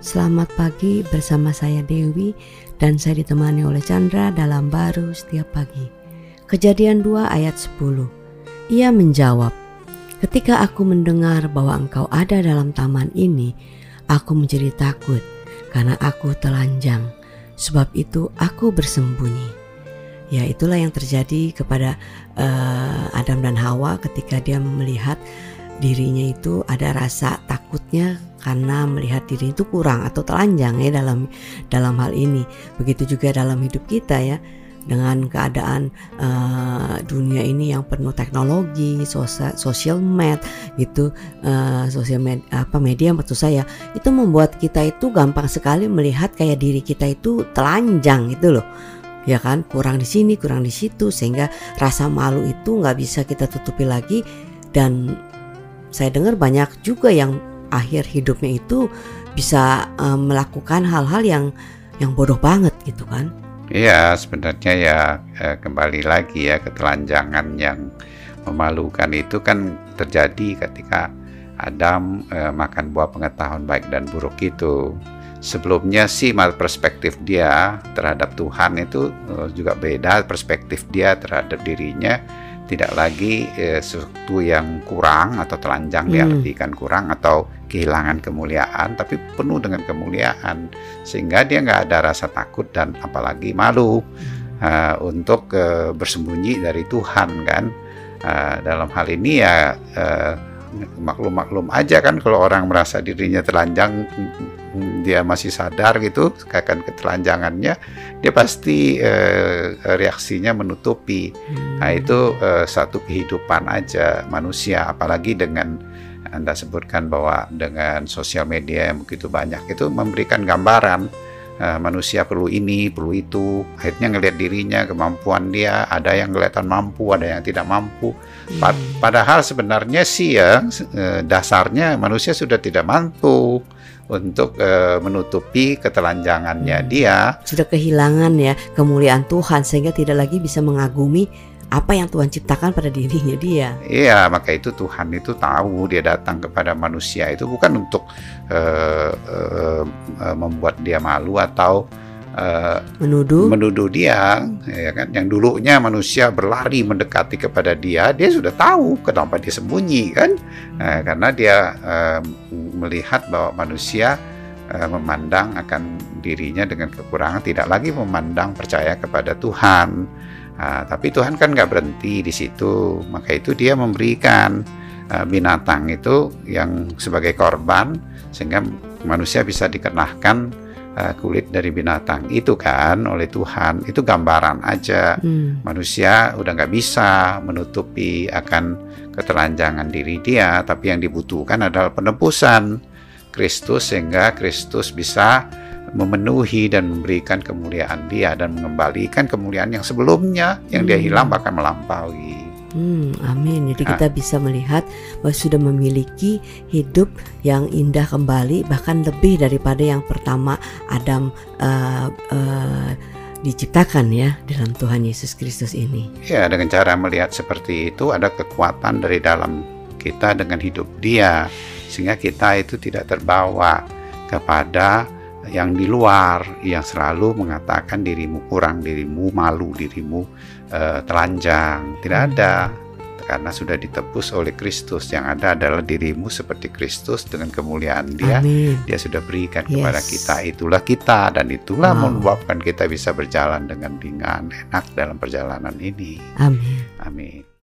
Selamat pagi bersama saya Dewi dan saya ditemani oleh Chandra dalam baru setiap pagi. Kejadian 2 ayat 10. Ia menjawab, Ketika aku mendengar bahwa engkau ada dalam taman ini, aku menjadi takut karena aku telanjang. Sebab itu aku bersembunyi. Ya itulah yang terjadi kepada uh, Adam dan Hawa ketika dia melihat dirinya itu ada rasa karena melihat diri itu kurang atau telanjang ya dalam dalam hal ini. Begitu juga dalam hidup kita ya dengan keadaan uh, dunia ini yang penuh teknologi, sosial, social med gitu, uh, sosial med, apa media maksud saya itu membuat kita itu gampang sekali melihat kayak diri kita itu telanjang gitu loh. Ya kan? Kurang di sini kurang di situ sehingga rasa malu itu nggak bisa kita tutupi lagi. Dan saya dengar banyak juga yang akhir hidupnya itu bisa um, melakukan hal-hal yang yang bodoh banget gitu kan. Iya, sebenarnya ya eh, kembali lagi ya ketelanjangan yang memalukan itu kan terjadi ketika Adam eh, makan buah pengetahuan baik dan buruk itu. Sebelumnya sih perspektif dia terhadap Tuhan itu eh, juga beda perspektif dia terhadap dirinya tidak lagi eh, sesuatu yang kurang atau telanjang hmm. diartikan kurang atau kehilangan kemuliaan, tapi penuh dengan kemuliaan sehingga dia nggak ada rasa takut dan apalagi malu uh, untuk uh, bersembunyi dari Tuhan kan. Uh, dalam hal ini ya uh, maklum-maklum aja kan kalau orang merasa dirinya telanjang dia masih sadar gitu akan ketelanjangannya dia pasti eh, reaksinya menutupi hmm. nah itu eh, satu kehidupan aja manusia apalagi dengan anda sebutkan bahwa dengan sosial media yang begitu banyak itu memberikan gambaran uh, manusia perlu ini, perlu itu. Akhirnya ngelihat dirinya, kemampuan dia, ada yang kelihatan mampu, ada yang tidak mampu. Hmm. Padahal sebenarnya sih ya uh, dasarnya manusia sudah tidak mampu untuk uh, menutupi ketelanjangannya hmm. dia. Sudah kehilangan ya kemuliaan Tuhan sehingga tidak lagi bisa mengagumi apa yang Tuhan ciptakan pada dirinya dia. Iya, maka itu Tuhan itu tahu dia datang kepada manusia itu bukan untuk uh, uh, uh, membuat dia malu atau uh, menuduh menuduh dia, ya kan? Yang dulunya manusia berlari mendekati kepada dia, dia sudah tahu kenapa dia sembunyi kan? Uh, karena dia uh, melihat bahwa manusia memandang akan dirinya dengan kekurangan, tidak lagi memandang percaya kepada Tuhan Nah, tapi Tuhan kan nggak berhenti di situ, maka itu Dia memberikan uh, binatang itu yang sebagai korban sehingga manusia bisa dikenakan uh, kulit dari binatang itu kan oleh Tuhan. Itu gambaran aja hmm. manusia udah nggak bisa menutupi akan ketelanjangan diri dia, tapi yang dibutuhkan adalah penebusan Kristus sehingga Kristus bisa memenuhi dan memberikan kemuliaan dia dan mengembalikan kemuliaan yang sebelumnya yang dia hmm. hilang bahkan melampaui. Hmm, amin. Jadi kita bisa melihat bahwa sudah memiliki hidup yang indah kembali, bahkan lebih daripada yang pertama Adam uh, uh, diciptakan ya dalam Tuhan Yesus Kristus ini. Ya, dengan cara melihat seperti itu ada kekuatan dari dalam kita dengan hidup Dia, sehingga kita itu tidak terbawa kepada yang di luar yang selalu mengatakan dirimu kurang, dirimu malu, dirimu uh, telanjang. Tidak ada karena sudah ditebus oleh Kristus. Yang ada adalah dirimu seperti Kristus dengan kemuliaan Dia. Amin. Dia sudah berikan yes. kepada kita. Itulah kita dan itulah wow. menyebabkan kita bisa berjalan dengan ringan, enak dalam perjalanan ini. Amin. Amin.